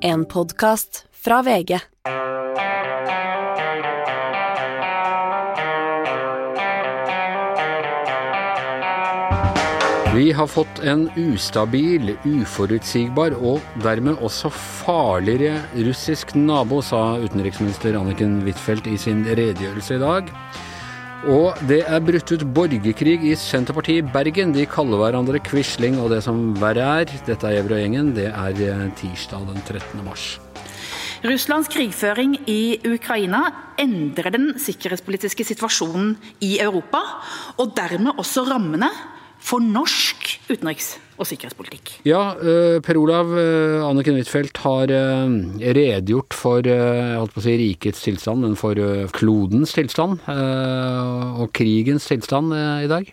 En podkast fra VG. Vi har fått en ustabil, uforutsigbar og dermed også farligere russisk nabo, sa utenriksminister Anniken Huitfeldt i sin redegjørelse i dag. Og det er brutt ut borgerkrig i Senterpartiet i Bergen. De kaller hverandre Quisling og det som verre er. Dette er Evrøy-gjengen. Det er eh, tirsdag den 13. mars. Russlands krigføring i Ukraina endrer den sikkerhetspolitiske situasjonen i Europa, og dermed også rammene for norsk utenriks- og sikkerhetspolitikk. Ja, eh, Per Olav eh, Anniken Huitfeldt har eh, redegjort for jeg holdt på å si rikets tilstand, men for klodens tilstand og krigens tilstand i dag.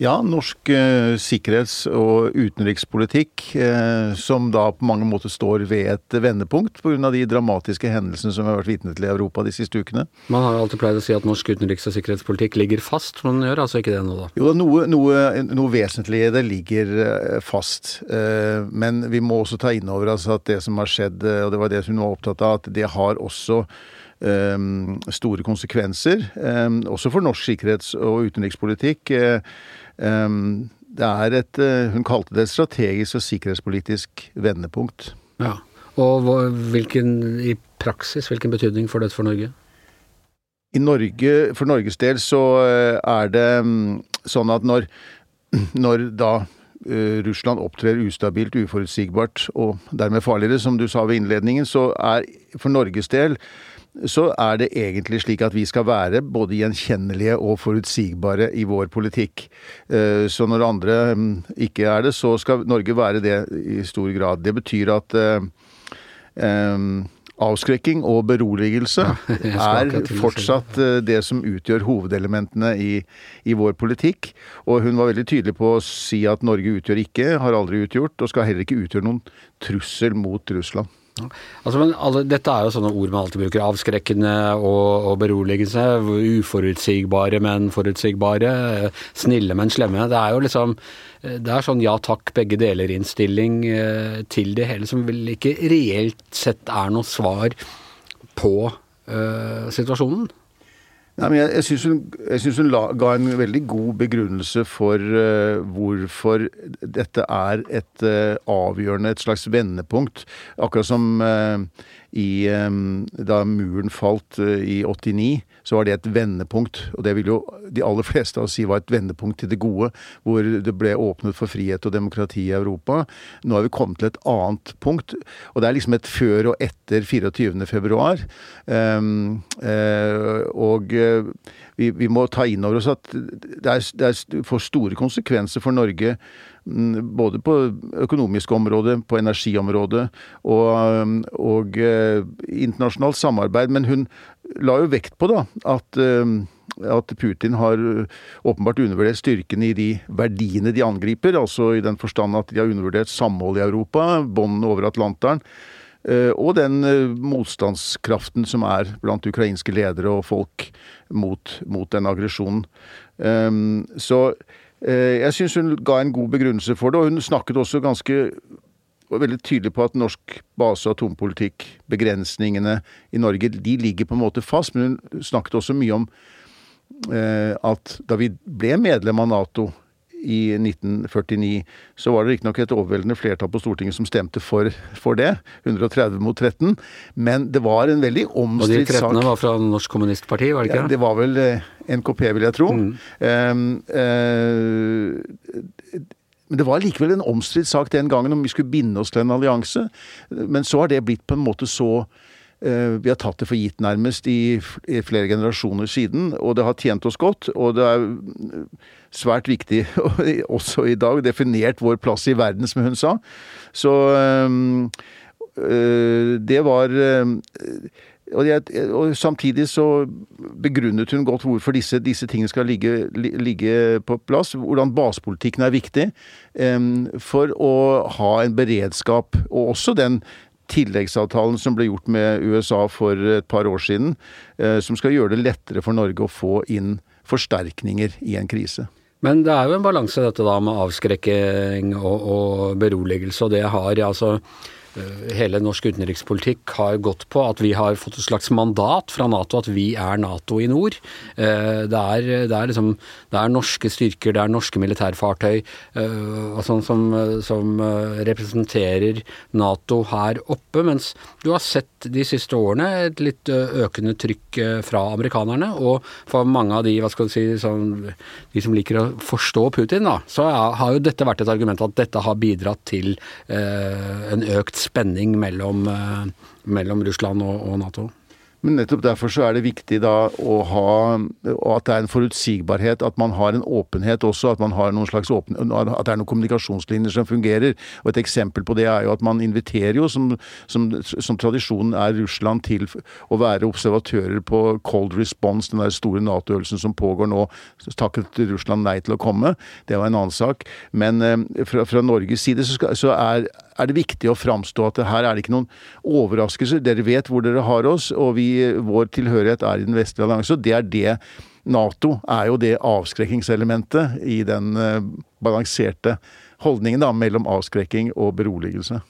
Ja, norsk eh, sikkerhets- og utenrikspolitikk eh, som da på mange måter står ved et vendepunkt pga. de dramatiske hendelsene som vi har vært vitne til i Europa de siste ukene. Man har jo alltid pleid å si at norsk utenriks- og sikkerhetspolitikk ligger fast, men den gjør altså ikke det nå, da? Jo noe, noe, noe vesentlig i det ligger eh, fast. Eh, men vi må også ta inn over oss at det som har skjedd, eh, og det var det som hun var opptatt av, at det har også store konsekvenser, um, også for norsk sikkerhets- og utenrikspolitikk. Um, det er et Hun kalte det et strategisk og sikkerhetspolitisk vendepunkt. Ja, Og hvilken, i praksis, hvilken betydning får dette for Norge? I Norge, For Norges del så er det sånn at når, når da Russland opptrer ustabilt, uforutsigbart og dermed farligere, som du sa ved innledningen, så er for Norges del så er det egentlig slik at vi skal være både gjenkjennelige og forutsigbare i vår politikk. Eh, så når andre mm, ikke er det, så skal Norge være det i stor grad. Det betyr at um, avskrekking og beroligelse er fortsatt det som utgjør hovedelementene i, i, vår politikk. Og hun var veldig tydelig på å si at Norge utgjør ikke, har aldri utgjort, og skal heller ikke utgjøre noen trussel mot Russland. Altså, alle, Dette er jo sånne ord man alltid bruker. Avskrekkende og, og beroligelse. Uforutsigbare, men forutsigbare. Snille, men slemme. Det er jo liksom Det er sånn ja takk, begge deler-innstilling eh, til det hele, som vel ikke reelt sett er noe svar på uh, situasjonen. Nei, men Jeg, jeg syns hun, jeg synes hun la, ga en veldig god begrunnelse for uh, hvorfor dette er et uh, avgjørende, et slags vendepunkt. Akkurat som uh, i, um, da muren falt i 89, så var det et vendepunkt. Og det vil jo de aller fleste av oss si var et vendepunkt til det gode, hvor det ble åpnet for frihet og demokrati i Europa. Nå har vi kommet til et annet punkt, og det er liksom et før og etter 24. februar. Um, og vi, vi, må ta inn over oss at det, er, det får store konsekvenser for Norge mm, både på økonomisk område, på energiområdet og, og uh, internasjonalt samarbeid. Men hun la jo vekt på da at uh, at Putin har åpenbart undervurdert styrken i de verdiene de angriper, altså i den forstand at de har undervurdert samhold i Europa, båndene over Atlanteren. Eh, og den eh, motstandskraften som er blant ukrainske ledere og folk mot, mot den aggresjonen. Så eh, jeg syns hun ga en god begrunnelse for det, og hun snakket også ganske var veldig tydelig på at norsk base- og atompolitikk, begrensningene i Norge, de ligger på en måte fast. Men hun snakket også mye om at da vi ble medlem av Nato i 1949, så var det riktignok et overveldende flertall på Stortinget som stemte for, for, det. 130 mot 13. Men det var en veldig omstridt sak. Og de 13 var fra Norsk Kommunistparti, var det ikke? Ja, det var vel eh, NKP, vil jeg tro. Mm. Uh, men det var likevel en omstridt sak den gangen om vi skulle binde oss til en allianse. Men så har det blitt på en måte så vi har tatt det for gitt nærmest i flere generasjoner siden, og det har tjent oss godt. Og det er svært viktig også i dag. Definert vår plass i verden, som hun sa. Så øh, det var og, jeg, og, samtidig så begrunnet hun godt hvorfor disse, disse tingene skal ligge, ligge, på plass. Hvordan basepolitikken er viktig um, for å ha en beredskap. Og også den tilleggsavtalen som ble gjort med USA for et par år siden, uh, som skal gjøre det lettere for Norge å få inn forsterkninger i en krise. Men det er jo en balanse dette da med avskrekking og, og beroligelse, og det har altså hele norsk utenrikspolitikk har gått på at vi har fått et slags mandat fra Nato, at vi er Nato i nord. Eh, det er, det er, liksom, det er norske styrker, det er norske militærfartøy eh, sånn som, som, representerer Nato her oppe. Mens du har sett de siste årene et litt økende trykk fra amerikanerne. Og for mange av de, hva skal du si, som, de som liker å forstå Putin, da, så har jo dette vært et argument at dette har bidratt til en økt spenning mellom, eh, mellom Russland og, og Nato. Men nettopp derfor så er det viktig da å ha at det er en forutsigbarhet, at man har en åpenhet også. At man har noen slags åpen, at det er noen kommunikasjonslinjer som fungerer. Og Et eksempel på det er jo at man inviterer jo, som, som, som tradisjonen er, Russland til å være observatører på Cold Response, den der store Nato-øvelsen som pågår nå. Takket Russland nei til å komme. Det var en annen sak. Men eh, fra, fra Norges side så, skal, så er er det viktig å framstå at her er det ikke noen overraskelser. Dere vet hvor dere har oss, og vi, vår tilhørighet er i den vestlige allianse. Det er det Nato er jo det avskrekkingselementet i den uh, balanserte holdningen da, mellom avskrekking og beroligelse.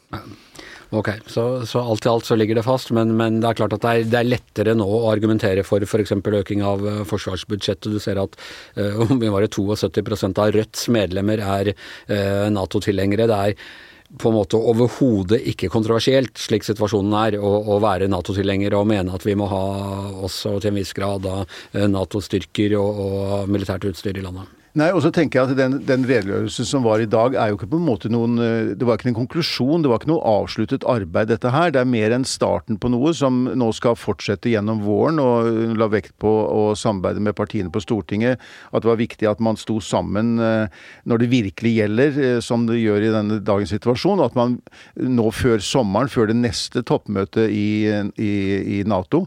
Ok, så, så, alt i alt så ligger det fast, men, men det er klart at det er, det er, lettere nå å argumentere for f.eks. øking av uh, forsvarsbudsjettet. Du ser at uh, om vi var 72 av Rødts medlemmer er uh, Nato-tilhengere. Det er på en måte overhodet ikke kontroversielt, slik situasjonen er, å, å være Nato-tilhenger og mene at vi må ha også til en viss grad eh, Nato-styrker og, og militært utstyr i landet. Nei, og så tenker jeg at den, den redegjørelsen som var i dag, er jo ikke på en måte noen eh, Det var ikke en konklusjon, det var ikke noe avsluttet arbeid, dette her. Det er mer enn starten på noe som nå skal fortsette gjennom våren, og la vekt på å samarbeide med partiene på Stortinget. At det var viktig at man sto sammen eh, når det virkelig gjelder, eh, som det gjør i denne dagens situasjon. Og at man nå før sommeren, før det neste toppmøtet i, i, i Nato,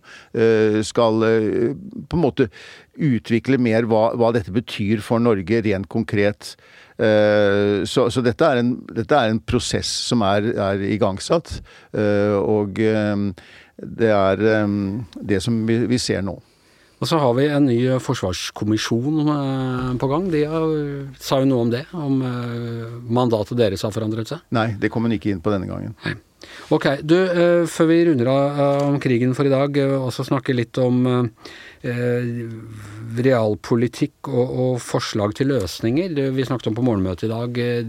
skal på en måte utvikle mer hva, hva, dette betyr for Norge rent konkret. Uh, så, så dette, er en, dette, er en, prosess som er, er igangsatt, uh, og um, det er um, det som vi, vi, ser nå. Og så har vi en ny forsvarskommisjon uh, på gang. De har, sa jo noe om det? Om mandatet deres har forandret seg? Nei, det kom hun ikke inn på denne gangen. Nei. Ok, du, før vi runder av om krigen for i dag, også snakke litt om Eh, realpolitikk og, og, forslag til løsninger. Vi snakket om på morgenmøtet i dag, eh,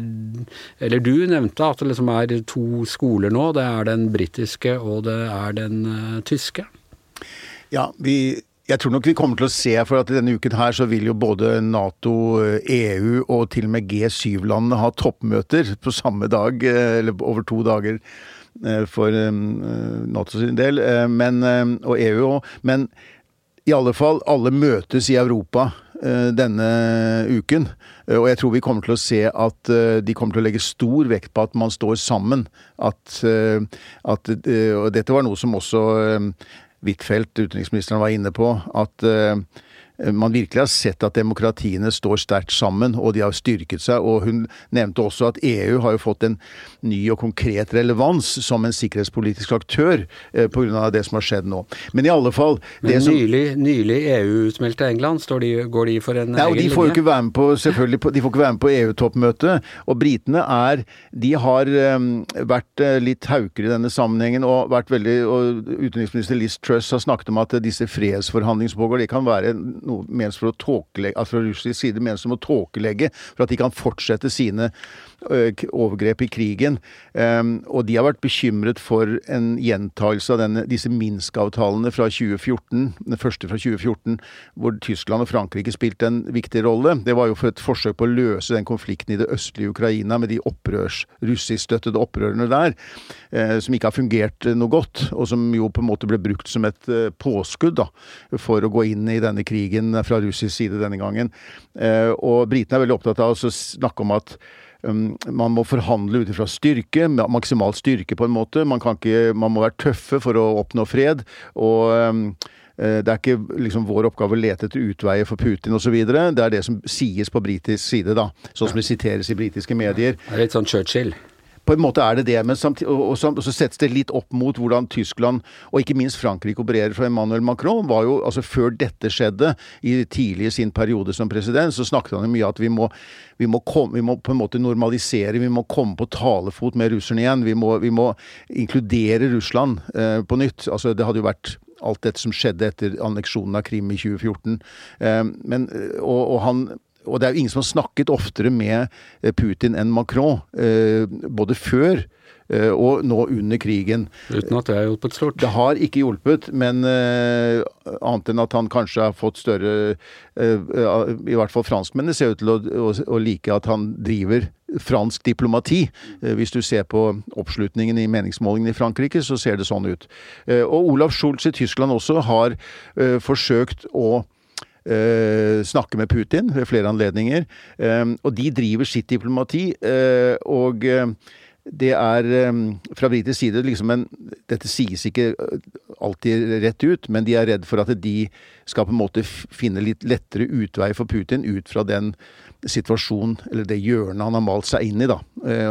eller du nevnte at det liksom er to skoler nå. Det er den britiske og det er den uh, tyske. Ja, vi jeg tror nok vi kommer til å se, for at denne uken her så vil jo både Nato, EU og til og med G7-landene ha toppmøter på samme dag, eller over to dager for NATO sin del, men, og EU òg. Men i alle fall, alle møtes i Europa eh, denne uken. Eh, og jeg tror vi kommer til å se at eh, de kommer til å legge stor vekt på at man står sammen. At, at Og dette var noe som også Huitfeldt, utenriksministeren, var inne på. At man virkelig har sett at demokratiene står sterkt sammen, og de har styrket seg. Og hun nevnte også at EU har jo fått en ny og konkret relevans som en sikkerhetspolitisk aktør eh, pga. det som har skjedd nå. Men i alle fall Men som, nylig EU-utmeldte England, de, går de for en nei, egen linje? De får jo ikke være med på selvfølgelig, de får ikke være med på EU-toppmøtet. Og britene er De har um, vært uh, litt hauker i denne sammenhengen og vært veldig og Utenriksminister Liz Truss har snakket om at disse fredsforhandlingene som pågår, det kan være noe menes for å tåkelegge, altså fra russisk side menes som å tåkelegge for at de kan fortsette sine overgrep i krigen. Um, og de har vært bekymret for en gjentagelse av denne, disse Minsk-avtalene fra 2014, den første fra 2014, hvor Tyskland og Frankrike spilte en viktig rolle. Det var jo for et forsøk på å løse den konflikten i det østlige Ukraina med de opprørs, russiskstøttede opprørerne der, uh, som ikke har fungert noe godt, og som jo på en måte ble brukt som et uh, påskudd da, for å gå inn i denne krigen fra russisk side denne gangen. Uh, og britene er veldig opptatt av å snakke om at Um, man må forhandle ut ifra styrke, maksimal styrke på en måte. Man, ikke, man, må være tøffe for å oppnå fred. og um, eh, det er ikke liksom vår oppgave å lete etter utveier for Putin osv. Det er det som sies på britisk side, da. Sånn som det siteres i britiske medier. Det er litt sånn Churchill? På en måte er det det, men samtidig, og, og, og, så, settes det litt opp mot hvordan Tyskland, og ikke minst Frankrike, opererer. For Emmanuel Macron var jo, altså før dette skjedde, i tidlig i sin periode som president, så snakket han jo mye at vi må, vi må, komme, vi må på en måte normalisere, vi må komme på talefot med russerne igjen. Vi må, vi må inkludere Russland eh, på nytt. Altså, det hadde jo vært alt dette som skjedde etter anneksjonen av Krim i 2014. Eh, men, og, og han og det er jo ingen som har snakket oftere med eh, Putin enn Macron, eh, både før eh, og nå under krigen. Uten at det har hjulpet stort? Det har ikke hjulpet, men uh, annet enn at han kanskje har fått større uh, I hvert fall franskmennene ser ut til å, å, å, like at han driver fransk diplomati. Uh, hvis du ser på oppslutningen i meningsmålingene i Frankrike, så ser det sånn ut. og Olaf Schulz i Tyskland også har forsøkt å Uh, snakke med Putin ved flere anledninger. Um, og de driver sitt diplomati. Uh, og det er fra britisk side liksom en Dette sies ikke alltid rett ut, men de er redd for at de skal på en måte finne litt lettere utvei for Putin ut fra den situasjonen, eller det hjørnet han har malt seg inn i, da.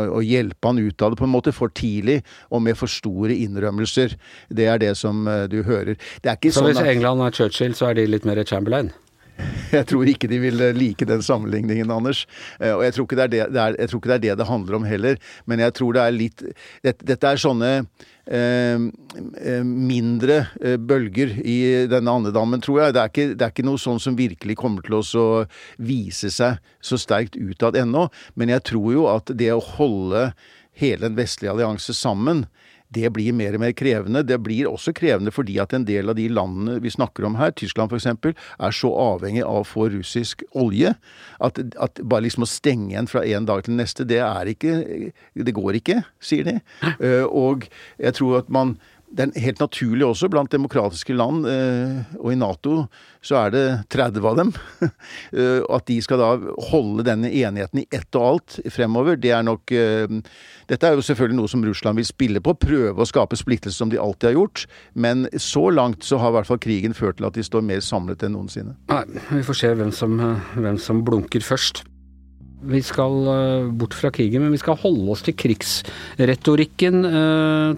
Og hjelpe han ut av det på en måte for tidlig, og med for store innrømmelser. Det er det som du hører. Det er ikke så sånn hvis England er Churchill, så er de litt mer Chamberlain? Jeg tror ikke de vil like den sammenligningen, Anders. Eh, og jeg tror det det det, er, jeg tror ikke det, er det, det handler om heller. Men jeg tror det er litt Dette, er sånne eh, eh, mindre eh, bølger i denne andedammen, tror jeg. Er, ikke, det er ikke noe sånn som virkelig kommer til å vise seg så sterkt utad ennå. Men jeg tror jo at det å holde hele den vestlige allianse sammen, det blir mer og mer krevende. Det blir også krevende fordi at en del av de landene vi snakker om her, Tyskland f.eks., er så avhengig av å få russisk olje at, at bare liksom å stenge en fra en dag til neste, det er ikke Det går ikke, sier de. Uh, og jeg tror at man det er helt naturlig også blant demokratiske land, eh, og i Nato så er det 30 av dem. Eh, at de skal da holde denne enigheten i ett og alt fremover, det er nok eh, Dette er jo selvfølgelig noe som Russland vil spille på, prøve å skape splittelse som de alltid har gjort. Men så langt så har i hvert fall krigen ført til at de står mer samlet enn noensinne. Nei, vi får se hvem som, hvem som blunker først. Vi skal bort fra krigen, men vi skal holde oss til krigsretorikken,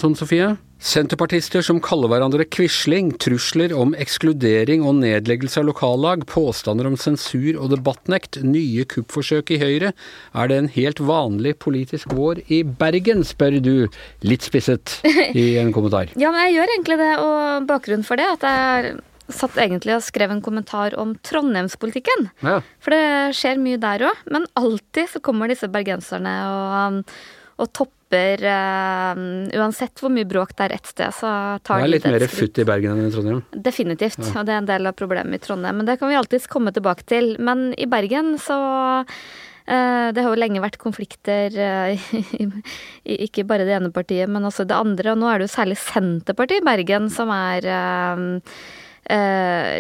Tone Sofie. Senterpartister som kaller hverandre Quisling, trusler om ekskludering og nedleggelse av lokallag, påstander om sensur og debattnekt, nye kuppforsøk i Høyre. Er det en helt vanlig politisk vår i Bergen, spør du, litt spisset i en kommentar. ja, men jeg gjør egentlig det, og bakgrunnen for det at jeg satt egentlig og skrev en kommentar om trondheimspolitikken. Ja. For det skjer mye der òg, men alltid så kommer disse bergenserne og, og topper Uh, uansett hvor mye bråk det er ett sted, så tar de det. er litt mer futt i Bergen enn i Trondheim? Definitivt, ja. og det er en del av problemet i Trondheim. Men det kan vi alltids komme tilbake til. Men i Bergen så uh, det har jo lenge vært konflikter, i, i, ikke bare det ene partiet, men også det andre. Og nå er det jo særlig Senterpartiet i Bergen som er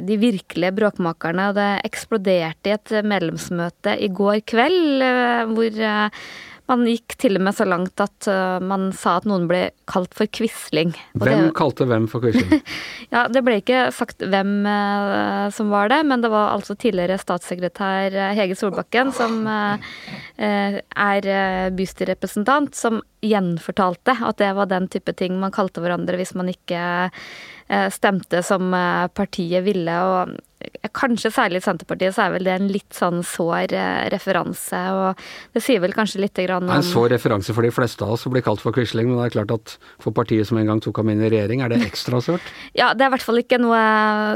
de virkelige bråkmakerne. Det eksploderte i et medlemsmøte i går kveld, hvor man gikk til og med så langt at uh, man sa at noen ble kalt for Quisling. Hvem det, kalte hvem for Quisling? ja, Det ble ikke sagt hvem uh, som var det, men det var altså tidligere statssekretær uh, Hege Solbakken, som er bystyrerepresentant, som gjenfortalte at det var den type ting man kalte hverandre hvis man ikke Eh, stemte som eh, partiet ville. og Kanskje særlig Senterpartiet så er vel det en litt sånn sår eh, referanse. og Det sier vel kanskje litt grann om En sår referanse for de fleste av oss å bli kalt for Quisling, men det er klart at for partiet som en gang tok ham inn i regjering, er det ekstra sårt? ja, det er i hvert fall ikke noe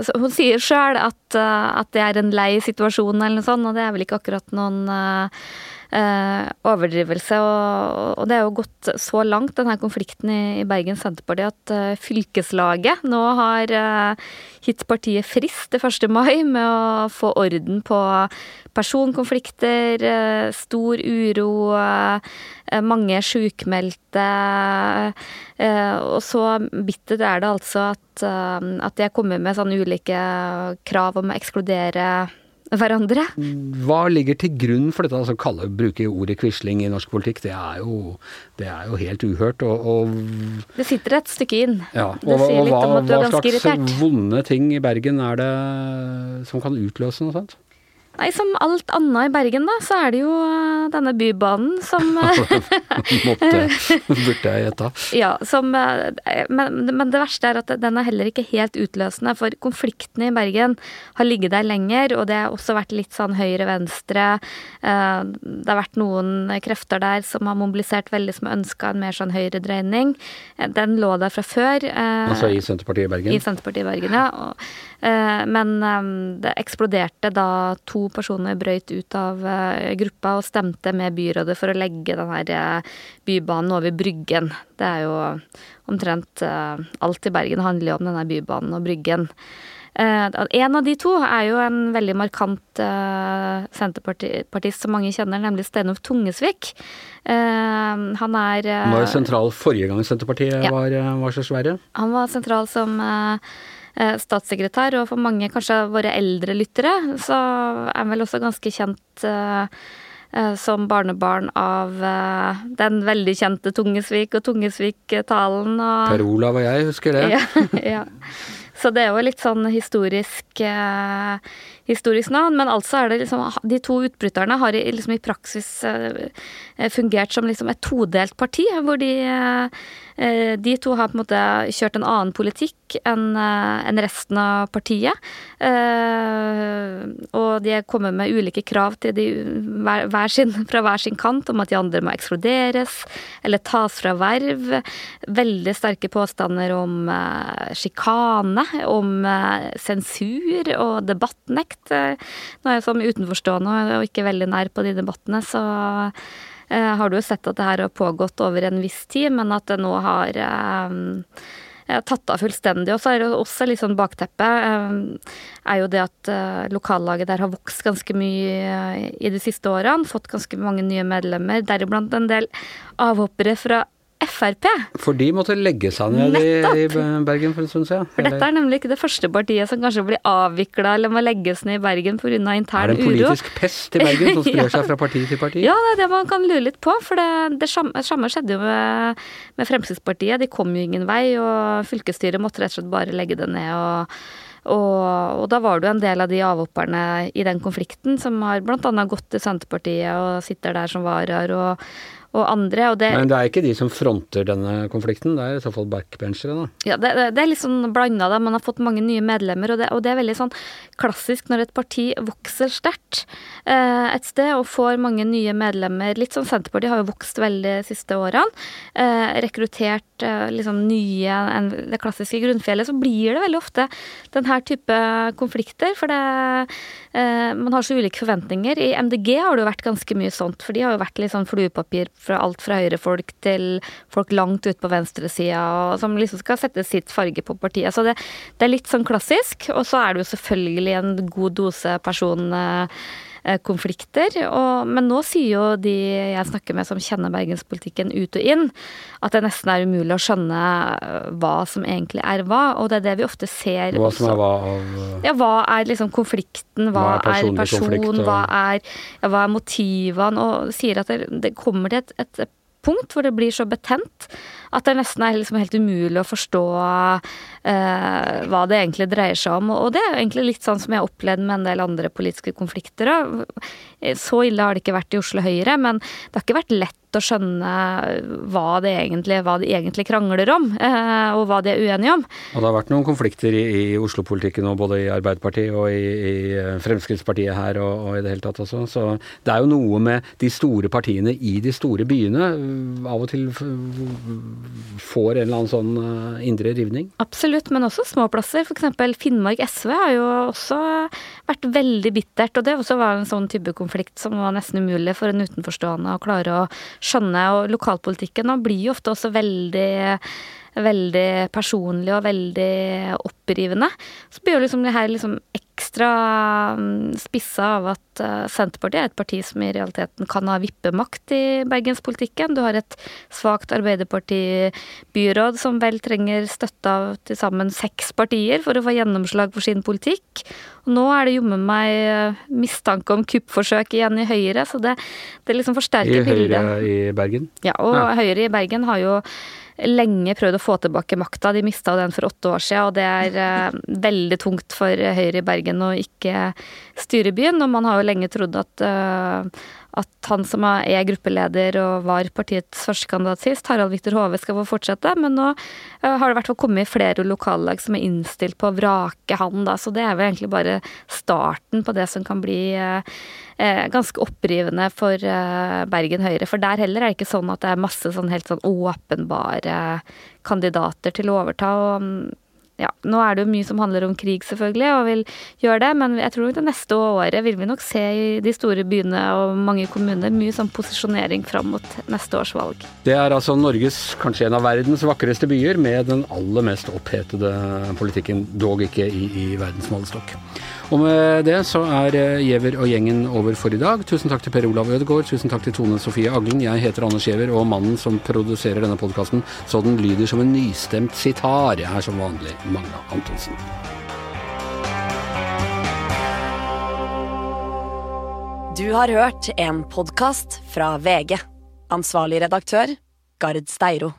Hun sier sjøl at, at, det er en lei situasjon eller noe sånt, og det er vel ikke akkurat noen eh, overdrivelse. Og, og, det er jo gått så langt, denne konflikten i, i Bergen Senterparti, at eh, fylkeslaget nå har eh, gitt partiet frist til 1. mai med å få orden på personkonflikter, eh, stor uro, eh, mange sjukmeldte. Eh, og så bittert er det altså at, at de har kommet med sånne ulike krav om å ekskludere hverandre. Hva ligger til grunn for dette? altså kalle, Bruke ordet Quisling i norsk politikk, det er jo, det er jo helt uhørt. Og, og, det sitter et stykke inn. Ja, og, det sier litt om at du er ganske irritert. Hva slags vonde ting i Bergen er det som kan utløse noe sånt? Nei, som alt annet i Bergen, da, så er det jo eh, denne bybanen som Måtte, burde jeg gjette. Ja, som eh, men, men det verste er at den er heller ikke helt utløsende, for konfliktene i Bergen har ligget der lenger, og det har også vært litt sånn høyre-venstre. Eh, det har vært noen krefter der som har mobilisert veldig, som ønska en mer sånn høyredreining. Den lå der fra før. Altså i Senterpartiet i Bergen? I Senterpartiet i Bergen, ja. Men det eksploderte da to personer brøyt ut av uh, gruppa og stemte med byrådet for å legge den her uh, bybanen over Bryggen. Det er jo omtrent uh, alt i Bergen handler jo om denne bybanen og Bryggen. en av de to er jo en veldig markant senterpartist som mange kjenner, nemlig Steinulf Tungesvik. han er Han var jo sentral forrige gang Senterpartiet ja. var, var så svære? Han var sentral som Eh, statssekretær, og for mange, kanskje våre eldre lyttere, så er han vel også ganske kjent uh, uh, som barnebarn av den veldig kjente Tungesvik og Tungesvik-talen. Per Olav og jeg husker det. ja, ja. Så det er jo litt sånn historisk, eh, historisk navn. Men altså er det liksom De to utbryterne har liksom i praksis eh, fungert som liksom et todelt parti, hvor de eh, De to har på en måte kjørt en annen politikk enn eh, resten av partiet. Eh, og de er kommet med ulike krav til de hver, sin, fra hver sin kant om at de andre må ekskluderes eller tas fra verv. Veldig sterke påstander om eh, sjikane om eh, sensur og debattnekt. Nå er jeg som utenforstående og ikke veldig nær på de debattene, så eh, har du jo sett at det her har pågått over en viss tid, men at det nå har eh, tatt av fullstendig. Og så er det også litt sånn bakteppe er jo det at lokallaget der har vokst ganske mye i de siste årene. Fått ganske mange nye medlemmer, deriblant en del avhoppere fra Frp. For de måtte legge seg ned i, i, Bergen for en stund siden? For dette er nemlig ikke det første partiet som kanskje blir avvikla eller må legges ned i Bergen pga. intern uro. Er det en politisk uro? pest i Bergen som sprer ja. seg fra parti til parti? Ja, det er det man kan lure litt på. For det, det samme skjedde jo med, med, Fremskrittspartiet. De kom jo ingen vei, og fylkesstyret måtte rett og slett bare legge det ned. og og, og, da var jo en del av de avhopperne i den konflikten som har bl.a. gått til Senterpartiet og sitter der som varer og, og andre. Og det, Men det er ikke de som fronter denne konflikten, det er i så fall backbenchere, da? Ja, det, det er litt sånn blanda, da. Man har fått mange nye medlemmer, og det, og det, er veldig sånn klassisk når et parti vokser sterkt eh, et sted og får mange nye medlemmer. Litt sånn Senterpartiet har jo vokst veldig de siste årene. Eh, rekruttert eh, liksom nye enn Det klassiske grunnfjellet. Så blir det veldig ofte denne type konflikter, for det eh, Man har så ulike forventninger. I MDG har det jo vært ganske mye sånt, for de har jo vært litt sånn fluepapir fra alt fra høyrefolk til folk langt ut på venstresida, som liksom skal sette sitt farge på partiet. Så det, det er litt sånn klassisk. Og så er det jo selvfølgelig en god dose personkonflikter. men nå sier jo de jeg snakker med som kjenner bergenspolitikken ut og inn, at det nesten er umulig å skjønne hva som egentlig er hva. Og det er det vi ofte ser Hva som er hva av Ja, hva er liksom konflikten? Hva, hva er, er person? Konflikt, og... hva, er, ja, hva er motivene? Og sier at det, det kommer til et, et punkt hvor det blir så betent at det nesten er liksom helt umulig å forstå eh, hva det egentlig dreier seg om. Og det er jo egentlig litt sånn som jeg har opplevd med en del andre politiske konflikter. Så ille har det ikke vært i Oslo Høyre, men det har ikke vært lett å skjønne hva, det egentlig, hva de egentlig krangler om, eh, og hva de er uenige om. Og det har vært noen konflikter i, i Oslo-politikken og både i Arbeiderpartiet og i, i eh, Fremskrittspartiet her og, og, i det hele tatt også. Så det er jo noe med de store partiene i de store byene. Av og til får en eller annen sånn uh, indre rivning? Absolutt, men også små plasser. F.eks. Finnmark SV har jo også vært veldig bittert. Og det også var en sånn type konflikt som var nesten umulig for en utenforstående å klare å skjønne. Og lokalpolitikken blir jo ofte også veldig veldig personlig og veldig opprivende. Så blir jo liksom det her liksom ekstra mm, spissa av at eh, Senterpartiet er et parti som i realiteten kan ha vippemakt i bergenspolitikken. Du har et svakt Arbeiderparti-byråd som vel trenger støtte av til sammen seks partier for å få gjennomslag for sin politikk. Og nå er det jommen meg eh, mistanke om kuppforsøk igjen i Høyre, så det, det liksom forsterker bildet. I Høyre i Bergen? Ja, og ja. Høyre i Bergen har jo lenge prøvd å få tilbake makta. De mista den for åtte år siden, og det er eh, veldig tungt for Høyre i Bergen å ikke styre byen. Og man har jo lenge trodd at, eh, at han som er gruppeleder og var partiets førstekandidat sist, Harald Viktor Hove, skal få fortsette. Men nå eh, har det i hvert fall kommet flere lokallag som er innstilt på å vrake han, da. Så det er vel egentlig bare starten på det som kan bli ganske opprivende for Bergen Høyre. For der heller er det ikke sånn at det er masse sånn helt sånn åpenbare kandidater til å overta. og mm, ja, Nå er det jo mye som handler om krig, selvfølgelig, og vil gjøre det, men jeg tror det neste året vil vi nok se i de store byene og mange kommuner mye sånn posisjonering fram mot neste års valg. Det er altså Norges, kanskje en av verdens vakreste byer, med den aller mest opphetede politikken, dog ikke i, i verdens målestokk. Og med det så er eh, Giæver og gjengen over for i dag. Tusen takk til Per Olav Ødegaard, tusen takk til Tone Sofie Aglen. Jeg heter Anders Giæver, og mannen som produserer denne podkasten så den lyder som en nystemt sitar, er som vanlig Magna Antonsen. Du har hørt en podkast fra VG. Ansvarlig redaktør, Gard Steiro.